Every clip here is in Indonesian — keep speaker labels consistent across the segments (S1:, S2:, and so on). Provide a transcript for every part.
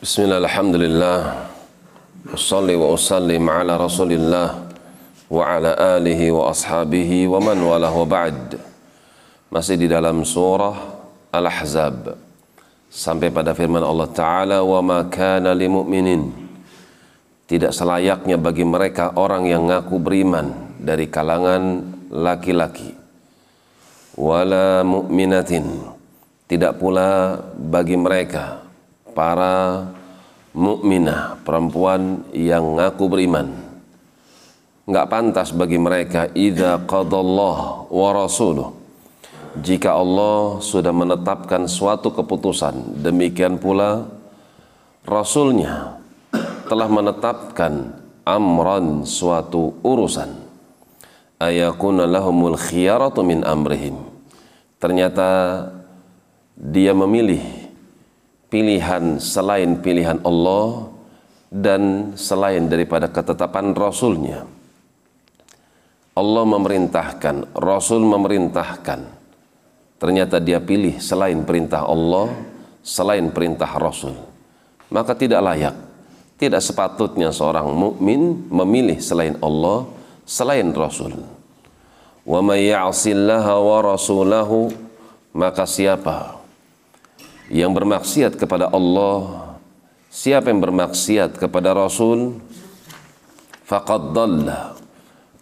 S1: Bismillah, alhamdulillah. Usalli wa usallim ala rasulillah Wa ala alihi wa ashabihi wa man walah wa ba'd. Masih di dalam surah Al-Ahzab. Sampai pada firman Allah Ta'ala Wa ma kana li mu'minin. Tidak selayaknya bagi mereka orang yang ngaku beriman Dari kalangan laki-laki. Wala mu'minatin. Tidak pula bagi mereka para mukminah perempuan yang ngaku beriman. Nggak pantas bagi mereka idza qadallah wa rasuluh. Jika Allah sudah menetapkan suatu keputusan demikian pula rasulnya telah menetapkan amran suatu urusan. Ayakuna lahumul khiyaratu min amrihim. Ternyata dia memilih pilihan selain pilihan Allah dan selain daripada ketetapan Rasulnya. Allah memerintahkan, Rasul memerintahkan. Ternyata dia pilih selain perintah Allah, selain perintah Rasul. Maka tidak layak, tidak sepatutnya seorang mukmin memilih selain Allah, selain Rasul. Wa may ya'sillaha wa rasulahu maka siapa yang bermaksiat kepada Allah siapa yang bermaksiat kepada Rasul faqad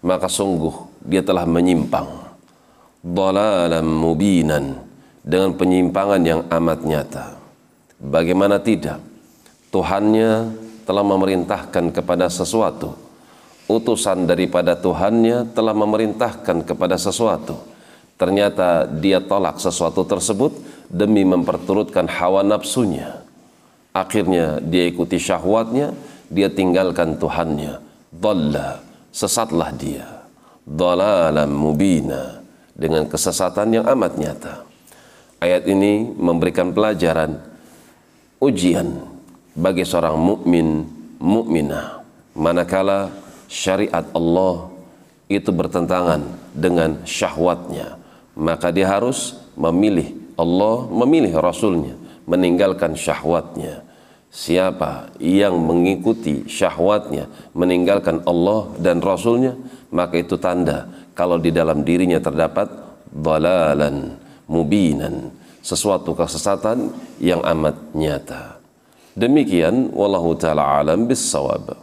S1: maka sungguh dia telah menyimpang. Dalalan mubinan dengan penyimpangan yang amat nyata. Bagaimana tidak? Tuhannya telah memerintahkan kepada sesuatu. Utusan daripada Tuhannya telah memerintahkan kepada sesuatu. Ternyata dia tolak sesuatu tersebut demi memperturutkan hawa nafsunya. Akhirnya dia ikuti syahwatnya, dia tinggalkan Tuhannya. Dalla, sesatlah dia. Dalalam mubina, dengan kesesatan yang amat nyata. Ayat ini memberikan pelajaran ujian bagi seorang mukmin mukminah manakala syariat Allah itu bertentangan dengan syahwatnya maka dia harus memilih Allah memilih Rasulnya meninggalkan syahwatnya. Siapa yang mengikuti syahwatnya meninggalkan Allah dan Rasulnya maka itu tanda kalau di dalam dirinya terdapat dalalan mubinan sesuatu kesesatan yang amat nyata. Demikian wallahu taala alam bis sawab